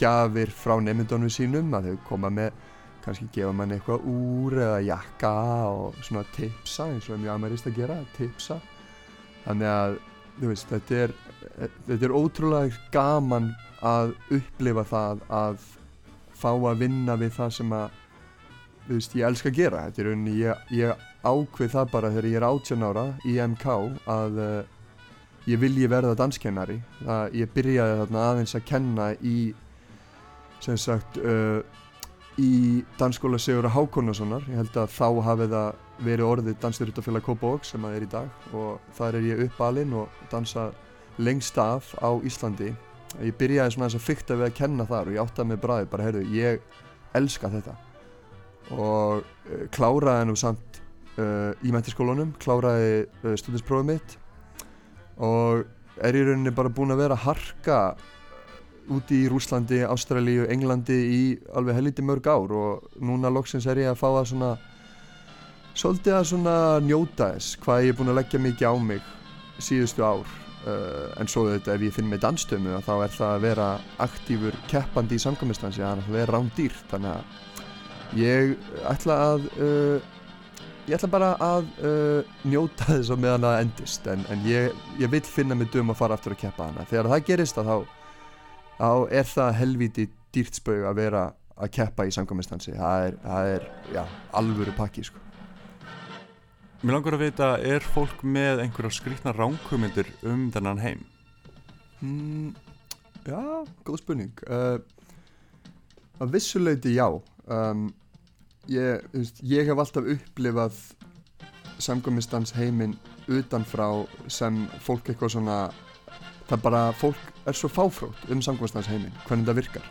gjafir frá nefndunum sínum að þau koma með kannski gefa mann eitthvað úr eða jakka og svona tipsa eins og er mjög amerist að gera, tipsa. Þannig að veist, þetta er þetta er ótrúlega gaman að upplifa það að fá að vinna við það sem að veist, ég elska að gera. Þetta er rauninni, ég, ég ákveð það bara þegar ég er 18 ára í MK að uh, ég vilji verða danskennari. Það, ég byrjaði þarna aðeins að kenna í sem sagt uh, í dansskóla Sigur Hákonasonar ég held að þá hafi það verið orðið dansstyrutafélag Kópavóks sem það er í dag. Og þar er ég uppalinn og dansa lengst af á Íslandi. Ég byrjaði svona þess að fykta við að kenna þar og ég áttaði með bræði bara heyrðu ég elska þetta. Og uh, kláraði nú samt uh, í mentiskólunum kláraði uh, stúdinsprófið mitt og er í rauninni bara búinn að vera harka úti í Rúslandi, Ástralíu, Englandi í alveg helviti mörg ár. Og núna loksins er ég að fá að svona svolítið að svona njóta þess hvað ég er búinn að leggja mikið á mig síðustu ár. Uh, en svo þetta ef ég finn mig danstömu þá er það að vera aktífur keppandi í samkvæmistansi, það er að vera rándýrt þannig að ég ætla að uh, ég ætla bara að uh, njóta þess að meðan það endist en, en ég, ég vil finna mig dum að fara aftur að keppa hana þegar það gerist þá, þá er það helviti dýrt spög að vera að keppa í samkvæmistansi það er, það er já, alvöru pakki sko. Mér langar að vita, er fólk með einhverja skrýtna ránkumindir um þennan heim? mm, Já, góð spurning uh, að vissuleiti já um, ég, veist, ég hef alltaf upplifað samkvæmistans heiminn utanfrá sem fólk eitthvað svona það bara, fólk er svo fáfrótt um samkvæmistans heiminn, hvernig það virkar.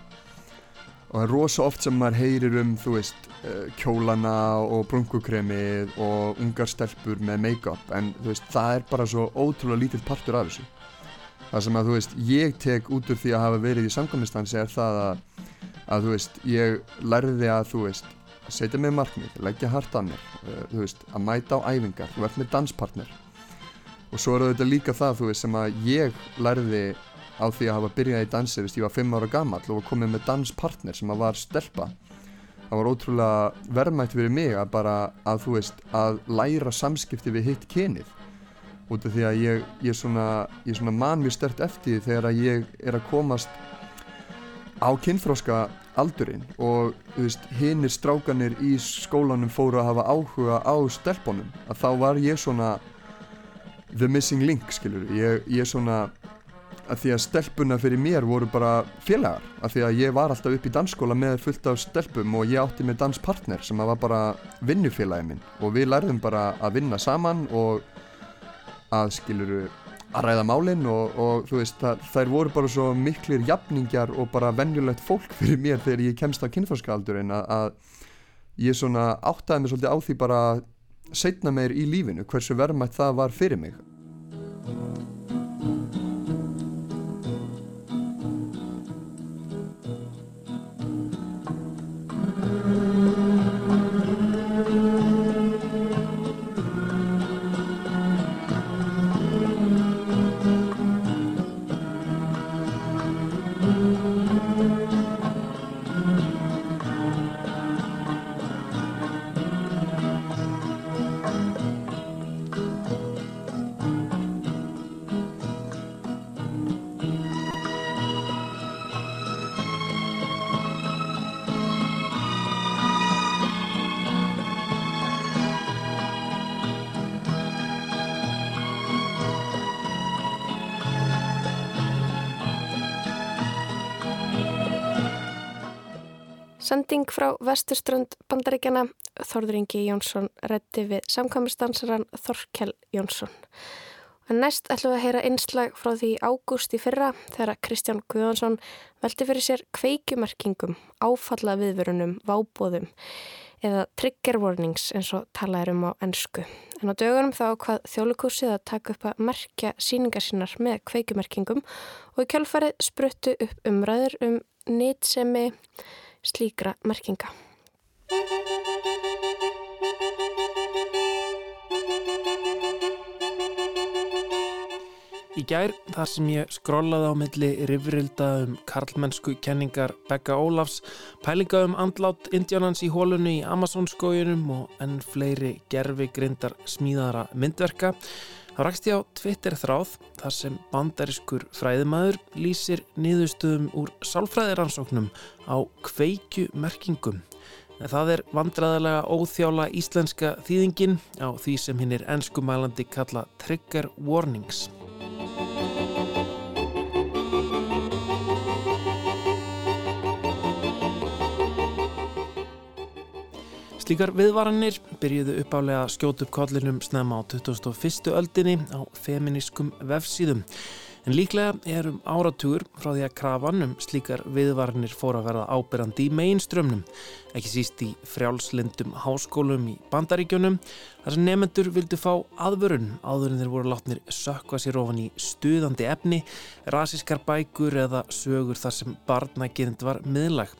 Og það er rosa oft sem maður heyrir um þú veist, uh, kjólana og brunkukremið og ungar stelpur með make-up en þú veist, það er bara svo ótrúlega lítill partur af þessu. Það sem að þú veist, ég tek út úr því að hafa verið í samkvæmistansi er það að, að þú veist, ég lærði að þú veist, setja mig markmið, leggja hart að mér uh, þú veist, að mæta á æfingar. Þú ert með danspartner. Og svo er þetta líka það, þú veist, sem að ég lærði á því að hafa byrjað í dansi þú veist, ég var 5 ára gammal og komið með danspartner sem að var stelpa. Það var ótrúlega verðmætt fyrir mig að bara, að þú veist, að læra samskipti við hitt kynið. Út af því að ég, ég svona, svona man mjög stert eftir þegar að ég er að komast á kynþróska aldurinn og hinnir strákanir í skólanum fóru að hafa áhuga á stelpunum að þá var ég svona the missing link, skilur ég, ég svona að því að stelpuna fyrir mér voru bara félagar að því að ég var alltaf upp í dansskóla með fullt af stelpum og ég átti með danspartner sem var bara vinnufélagi minn og við lærðum bara að vinna saman og að skiluru að ræða málinn og, og þú veist það, þær voru bara svo miklir jafningjar og bara venjulegt fólk fyrir mér þegar ég kemst á kynþórskaldurinn að ég svona áttaði mig svolítið á því bara setna meir í lífinu hversu verðmætt það var fyrir mig Frá vesturströnd bandaríkjana Þorður Ingi Jónsson reddi við samkvæmistansaran Þorkel Jónsson. En næst ætlum við að heyra einslag frá því ágúst í fyrra þegar Kristján Guðvansson velti fyrir sér kveikumerkingum, áfalla viðvörunum, vábóðum eða trigger warnings eins og talaður um á ennsku. En á dögunum þá hvað þjólukursið að taka upp að merkja síningar sínar með kveikumerkingum og í kjálfarið spruttu upp umræður um nýtsemi slíkra merkinga. Í gær þar sem ég skrollaði á milli rifrilda um karlmennsku kenningar Becca Ólafs, pælinga um andlát indjánans í hólunni í Amazonskójunum og enn fleiri gerfi grindar smíðara myndverka, þá rakst ég á Twitter þráð þar sem bandariskur fræðimæður lýsir niðurstöðum úr sálfræðiransóknum á kveikju merkingum. En það er vandræðilega óþjála íslenska þýðingin á því sem hinn er ennskumælandi kalla trigger warnings. Slíkar viðvaranir byrjuðu uppálega að skjóta upp kollinum snemma á 2001. öldinni á feminískum vefsíðum. En líklega er um áratugur frá því að krafan um slíkar viðvaranir fór að verða ábyrrandi í meginströmmnum, ekki síst í frjálslindum háskólum í bandaríkjunum, þar sem nefnendur vildu fá aðvörun áður en þeir voru látnir sökva sér ofan í stuðandi efni, rasískar bækur eða sögur þar sem barnagirind var miðlag.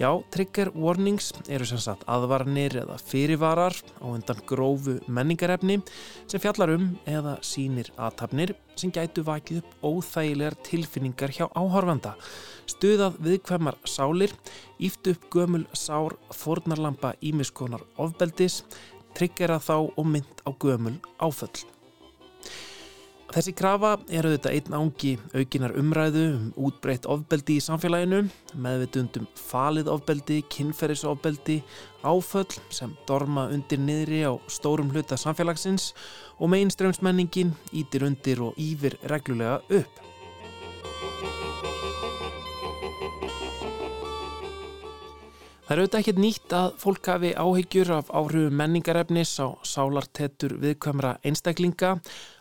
Já, trigger warnings eru sem sagt aðvarnir eða fyrirvarar á undan grófu menningarefni sem fjallar um eða sínir aðtapnir sem gætu vakið upp óþægilegar tilfinningar hjá áhorfanda, stuðað viðkvæmar sálir, íft upp gömul sár fórnarlampa ímiskonar ofbeldis, tryggjara þá og mynd á gömul áföll. Þessi krafa er auðvitað einn ángi aukinar umræðu um útbreytt ofbeldi í samfélaginu, meðvitundum falið ofbeldi, kynferðisofbeldi, áföll sem dorma undir niðri á stórum hluta samfélagsins og mainstreamsmenningin ítir undir ogýfir reglulega upp. Það er auðvitað ekkert nýtt að fólk hafi áhyggjur af áhrifu menningarefnis á sálartettur viðkvæmra einstaklinga.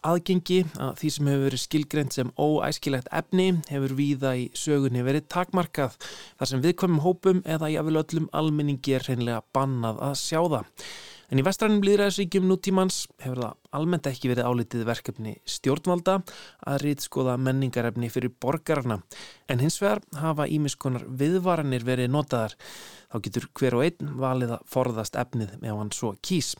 Aðgengi að því sem hefur verið skilgreynd sem óæskilegt efni hefur víða í sögunni verið takmarkað þar sem viðkvæmum hópum eða jáfnvel öllum almenningi er hreinlega bannað að sjá það. En í vestrænum líðræðisríkjum nútímans hefur það almennt ekki verið álitið verkefni stjórnvalda að rýtskoða menningarefni fyrir borgarna. En hins vegar hafa ímiskonar viðvaranir verið notaðar. Þá getur hver og einn valið að forðast efnið með hann svo kýs.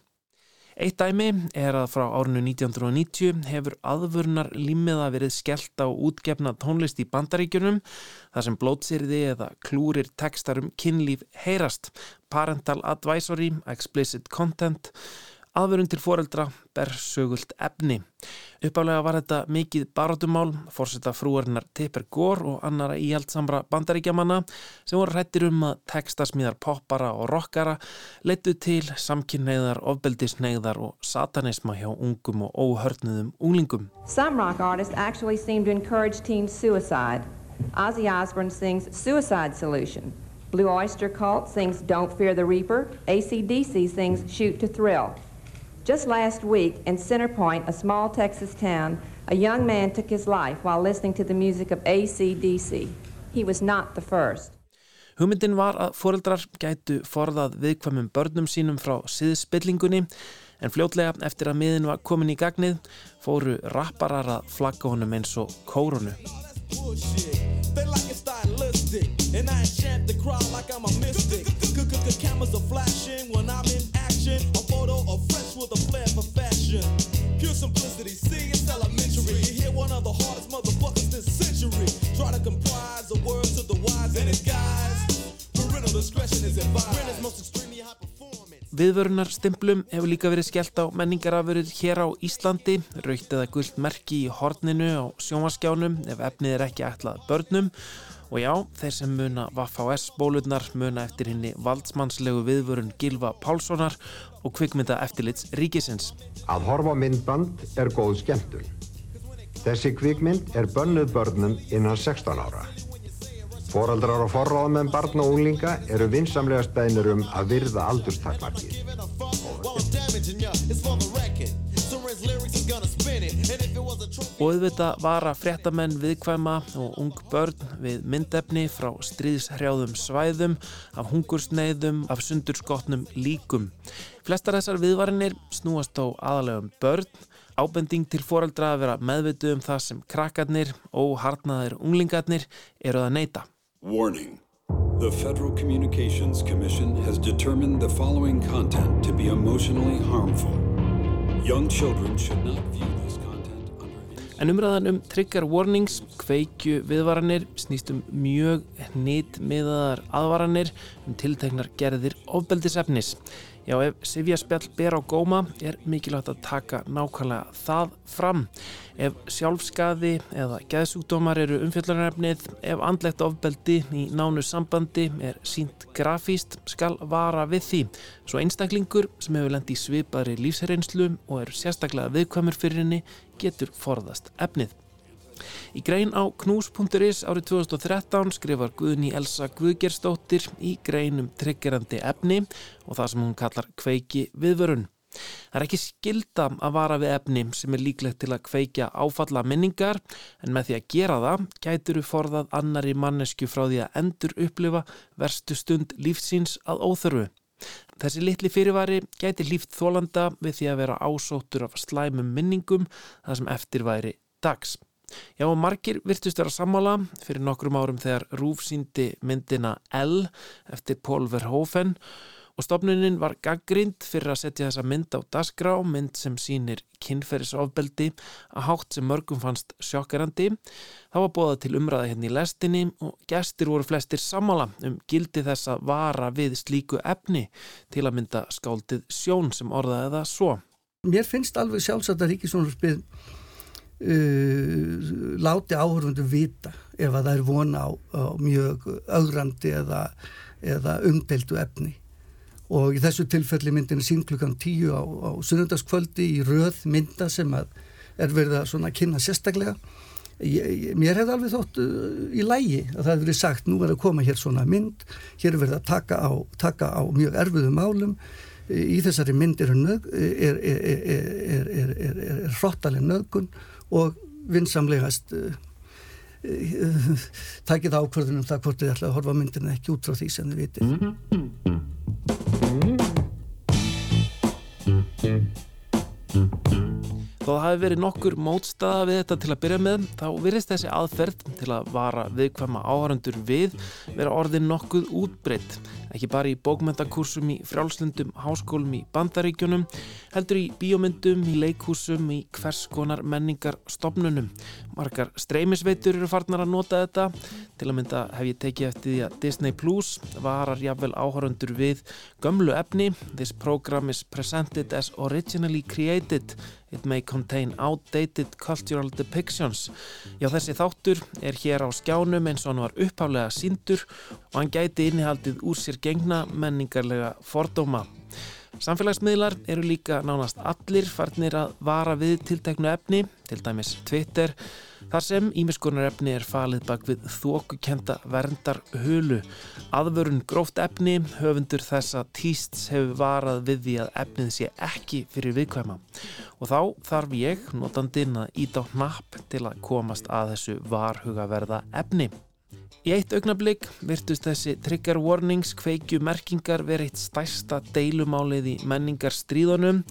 Eitt dæmi er að frá árinu 1990 hefur aðvörnar límiða verið skellt á útgefna tónlist í bandaríkjunum þar sem blótsýrði eða klúrir tekstar um kynlíf heyrast, parental advisory, explicit content, Aðvörun til foreldra ber sögult efni. Uppálega var þetta mikið barátumál, fórseta frúarinnar Tipper Gore og annara íhaldsamra bandaríkjamanna sem voru hrættir um að tekstasmíðar poppara og rockara leittu til samkynneiðar, ofbeldisneiðar og satanisma hjá ungum og óhörnuðum unglingum. Some rock artists actually seem to encourage teen suicide. Ozzy Osbourne sings Suicide Solution. Blue Oyster Cult sings Don't Fear the Reaper. ACDC sings Shoot to Thrill. Just last week in Centerpoint, a small Texas town, a young man took his life while listening to the music of ACDC. He was not the first. Hugmyndin var að foreldrar gætu forðað viðkvæmum börnum sínum frá siðspillingunni en fljótlega eftir að miðin var komin í gagnið fóru rapparar að flagga honum eins og kórunu. Stimplum hefur líka verið skellt á menningarafurur hér á Íslandi, raukt eða gullt merki í horninu á sjómaskjánum ef efnið er ekki ætlað börnum og já, þeir sem muna Vafs bólurnar muna eftir henni valdsmannslegu viðvörun Gilva Pálssonar og kvikmynda eftirlits ríkisins. Að horfa myndband er góð skemmtun. Þessi kvikmynd er bönnuð börnum innan 16 ára. Fóraldrar og forráðamenn barna og unglinga eru vinsamlega speðnir um að virða aldurstakmarkið. Og auðvitað vara fréttamenn viðkvæma og ung börn við myndefni frá stríðshrjáðum svæðum, af hungursneiðum, af sundurskotnum líkum. Flestar þessar viðvarinir snúast á aðalegum börn, ábending til foreldra að vera meðvitu um það sem krakkarnir og harnaðir unglingarnir eru að neyta. Warning. The Federal Communications Commission has determined the following content to be emotionally harmful. Young children should not view this content under En umræðan um trigger warnings, kveikju viðvaranir, snýst um mjög nýtt miðaðar aðvaranir um tilteknar gerðir ofbeldisefnis. Já, ef sifjaspjall ber á góma er mikilvægt að taka nákvæmlega það fram. Ef sjálfskaði eða geðsúkdómar eru umfjöllunarefnið, ef andlegt ofbeldi í nánu sambandi er sínt grafíst, skal vara við því. Svo einstaklingur sem hefur lent í svipaðri lífsreynslu og eru sérstaklega viðkvæmur fyrir henni getur forðast efnið. Í grein á knús.is árið 2013 skrifar Guðni Elsa Guðgersdóttir í greinum triggerandi efni og það sem hún kallar kveiki viðvörun. Það er ekki skilda að vara við efni sem er líklegt til að kveikja áfalla minningar en með því að gera það gætur við forðað annari mannesku frá því að endur upplifa verstu stund lífsins að óþörfu. Þessi litli fyrirvari gæti líft þólanda við því að vera ásóttur af slæmum minningum það sem eftir væri dags. Já margir virtust vera sammála fyrir nokkrum árum þegar Rúf síndi myndina L eftir Paul Verhoeven og stopnunin var gaggrind fyrir að setja þessa mynd á dasgrá, mynd sem sýnir kynferðisofbeldi að hátt sem mörgum fannst sjokkerandi. Það var bóðað til umræða hérna í lestinni og gestir voru flestir sammála um gildi þess að vara við slíku efni til að mynda skáldið sjón sem orðaði það svo. Mér finnst alveg sjálfsagt að Ríkisjónarspið uh, láti áhörfundu vita ef að það er vona á, á mjög augrandi eða, eða umdeltu efni. Og í þessu tilfelli myndin sín klukkan tíu á, á sunnundaskvöldi í röð mynda sem er verið að kynna sérstaklega. Ég, mér hefði alveg þótt uh, í lægi að það hefði verið sagt nú er að koma hér svona mynd hér er verið að taka á, taka á mjög erfiðum málum. Í þessari mynd er, hrottaleg nögun og vinsamlegast uh, uh, takið ákvörðunum það hvort þið ætla að horfa myndinu ekki út frá því sem þið vitið Þó það hafi verið nokkur mótstaða við þetta til að byrja með, þá virðist þessi aðferð til að vara viðkvæma áhörundur við vera orðin nokkuð útbreytt. Ekki bara í bókmentakursum í frjálslundum háskólum í bandaríkjunum, heldur í bíómyndum, í leikhúsum, í hvers konar menningar stopnunum. Margar streymisveitur eru farnar að nota þetta. Til að mynda hef ég tekið eftir því að Disney Plus varar jafnvel áhörundur við gömlu efni. This program is presented as originally created It may contain outdated cultural depictions. Já, þessi þáttur er hér á skjánum eins og hann var upphálega síndur og hann gæti innihaldið úr sér gengna menningarlega fordóma. Samfélagsmiðlar eru líka nánast allir farnir að vara við tilteknu efni, til dæmis Twitter, þar sem ímiskunar efni er falið bak við þókukenda verndar hulu. Aðvörun gróft efni, höfundur þessa týsts hefur varað við því að efnið sé ekki fyrir viðkvæma. Og þá þarf ég, notandinn, að íta á hnapp til að komast að þessu varhugaverða efni. Í eitt augnablík virtust þessi trigger warnings kveikju merkingar verið eitt stærsta deilumálið í menningar stríðunum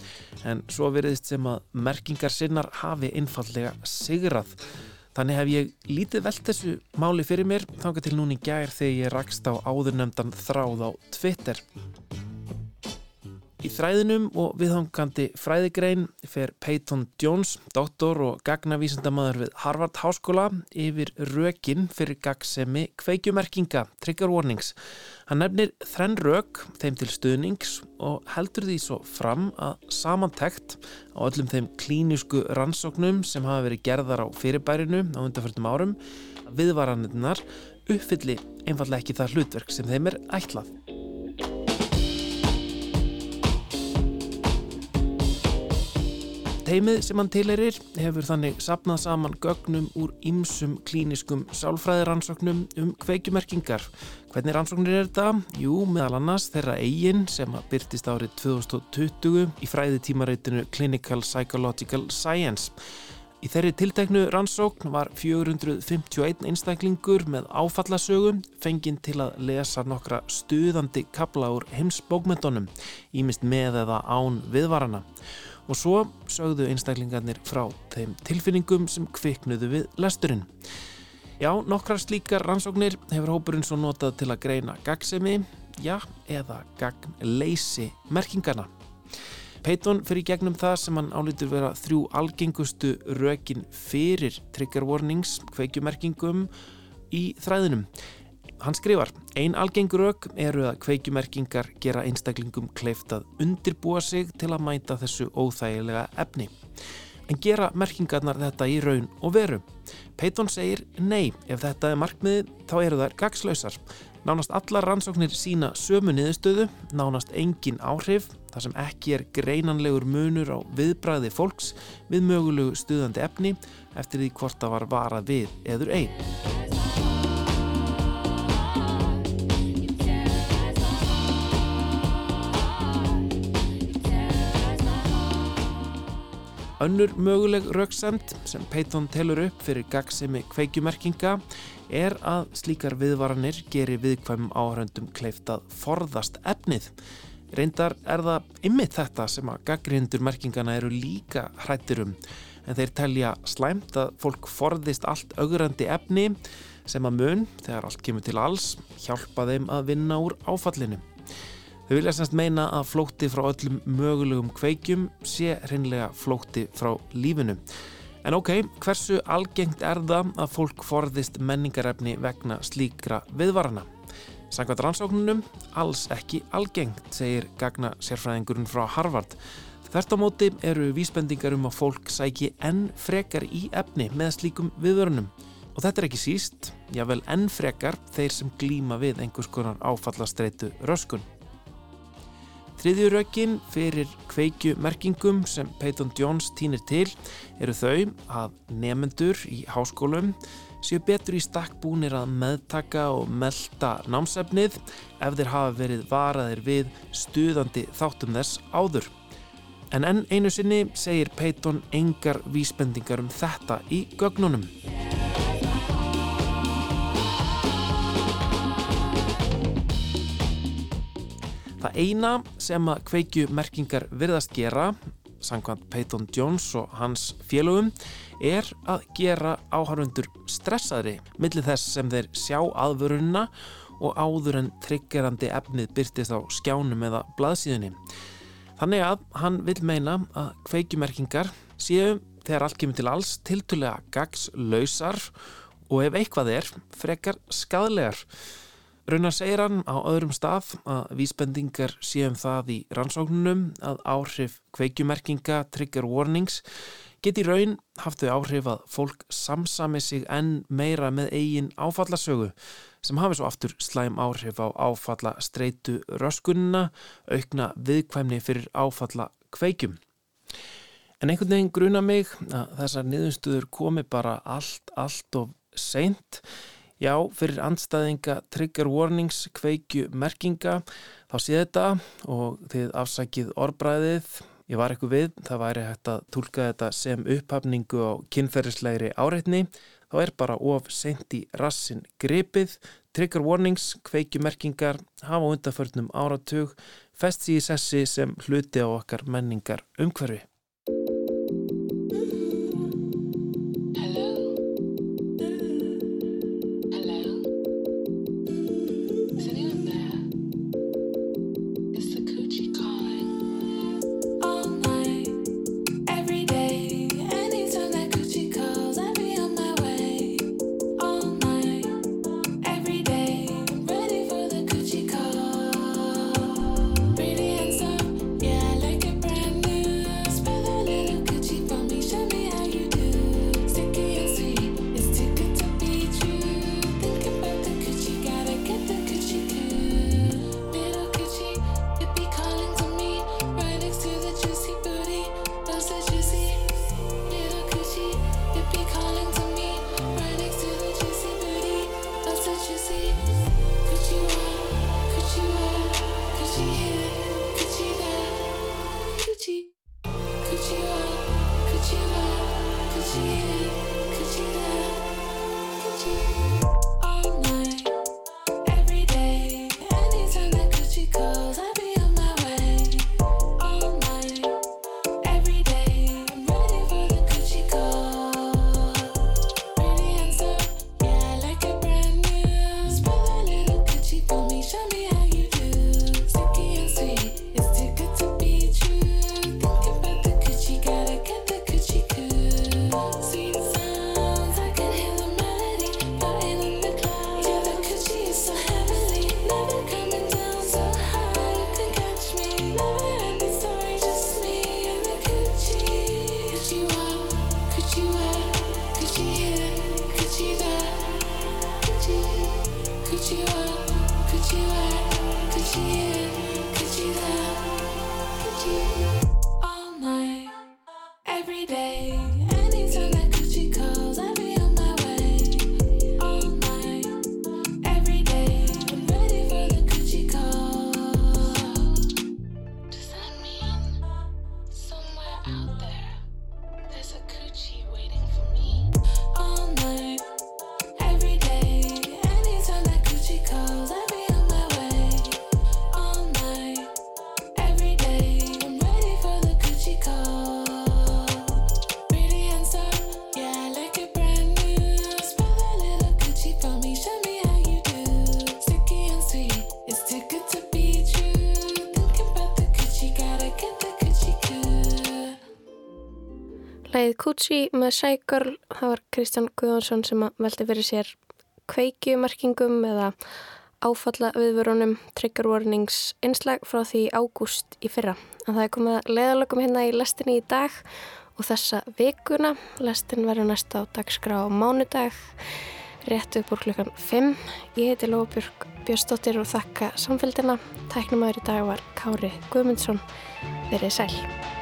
en svo veriðist sem að merkingar sinnar hafi einfallega sigrað. Þannig hef ég lítið velt þessu máli fyrir mér þanga til núni gær þegar ég rakst á áðurnemdan þráð á Twitter. Í þræðinum og viðhangandi fræðigrein fer Peyton Jones, doktor og gagnavísindamaður við Harvard Háskóla yfir rökin fyrir gagsemi kveikjumerkinga, trigger warnings. Hann nefnir þrenn rök þeim til stuðnings og heldur því svo fram að samantekt á öllum þeim klínisku rannsóknum sem hafa verið gerðar á fyrirbærinu á undanfjöldum árum viðvaranirnar uppfylli einfallega ekki það hlutverk sem þeim er ætlað. Teimið sem hann tileirir hefur þannig sapnað saman gögnum úr ýmsum klíniskum sálfræðiransóknum um kveikjumerkingar. Hvernig rannsóknir er þetta? Jú, meðal annars þeirra eigin sem að byrtist árið 2020 í fræðitímareitinu Clinical Psychological Science. Í þeirri tilteknu rannsókn var 451 einstaklingur með áfallasögum fenginn til að lesa nokkra stuðandi kabla úr heimsbókmyndunum, ímist með eða án viðvarana og svo sögðu einstaklingarnir frá þeim tilfinningum sem kviknuðu við lesturinn. Já, nokkrar slíkar rannsóknir hefur hópurinn svo notað til að greina gagsemi, já, eða gagnleysi merkingarna. Peyton fyrir gegnum það sem hann álítur vera þrjú algengustu rökin fyrir trigger warnings, kveikjumerkingum í þræðinum. Hann skrifar, ein algengur rauk eru að kveikjumerkingar gera einstaklingum kleift að undirbúa sig til að mæta þessu óþægilega efni. En gera merkingarnar þetta í raun og veru? Peyton segir nei, ef þetta er markmiði þá eru þær gagslausar. Nánast allar rannsóknir sína sömu niðurstöðu, nánast engin áhrif, þar sem ekki er greinanlegur munur á viðbræði fólks við mögulegu stuðandi efni eftir því hvort það var varað við eður einn. Önnur möguleg rauksend sem Peyton telur upp fyrir gagsemi kveikjumerkinga er að slíkar viðvaranir gerir viðkvæmum áhöröndum kleift að forðast efnið. Reyndar er það ymmið þetta sem að gaggrindur merkingana eru líka hrættir um en þeir telja slæmt að fólk forðist allt augrandi efni sem að mun, þegar allt kemur til alls, hjálpa þeim að vinna úr áfallinu. Þau vilja semst meina að flótti frá öllum mögulegum kveikjum sé hreinlega flótti frá lífinu. En ok, hversu algengt er það að fólk forðist menningarefni vegna slíkra viðvarana? Sankvæmt rannsóknunum, alls ekki algengt, segir gagna sérfræðingurinn frá Harvard. Þert á móti eru vísbendingar um að fólk sæki enn frekar í efni með slíkum viðvörunum. Og þetta er ekki síst, jável enn frekar þeir sem glýma við einhvers konar áfallastreitu röskun. Þriðjurökin fyrir kveikjumerkingum sem Peyton Jones týnir til eru þau að nefendur í háskólum séu betur í stakkbúnir að meðtaka og melda námsefnið ef þeir hafa verið varaðir við stuðandi þáttum þess áður. En enn einu sinni segir Peyton engar vísbendingar um þetta í gögnunum. Það eina sem að kveikju merkingar virðast gera sangkvæmt Peyton Jones og hans félögum, er að gera áhörundur stressaðri millir þess sem þeir sjá aðvörunna og áður en triggerandi efnið byrtist á skjánum eða blaðsíðunni. Þannig að hann vil meina að kveikjumerkingar séu þegar allt kemur til alls tiltulega gagslausar og ef eitthvað er, frekar skadlegar. Raunar segir hann á öðrum stað að vísbendingar séum það í rannsóknunum að áhrif kveikjumerkinga, trigger warnings, geti raun haft þau áhrif að fólk samsami sig enn meira með eigin áfallasögu sem hafi svo aftur slæm áhrif á áfalla streitu röskunna, aukna viðkvæmni fyrir áfalla kveikjum. En einhvern veginn gruna mig að þessar niðurstuður komi bara allt, allt of seint. Já, fyrir andstæðinga trigger warnings, kveikju merkinga, þá sé þetta og þið afsækið orðbræðið. Ég var eitthvað við, það væri hægt að tólka þetta sem upphafningu á kynferðislegri áreitni. Þá er bara of sent í rassin gripið. Trigger warnings, kveikju merkingar, hafa undanförnum áratug, fest í sessi sem hluti á okkar menningar umhverfi. Kutsi með Sækörl, það var Kristján Guðvarsson sem veldi fyrir sér kveikjumarkingum eða áfalla viðvörunum trigger warnings einslag frá því ágúst í fyrra. En það er komið leðalögum hérna í lestinni í dag og þessa vikuna. Lestin verður næsta á dagskrá á mánudag, rétt upp úr klukkan 5. Ég heiti Lóbjörg Björnsdóttir og þakka samfélgina. Tæknumæður í dag var Kári Guðmundsson. Verið sæl.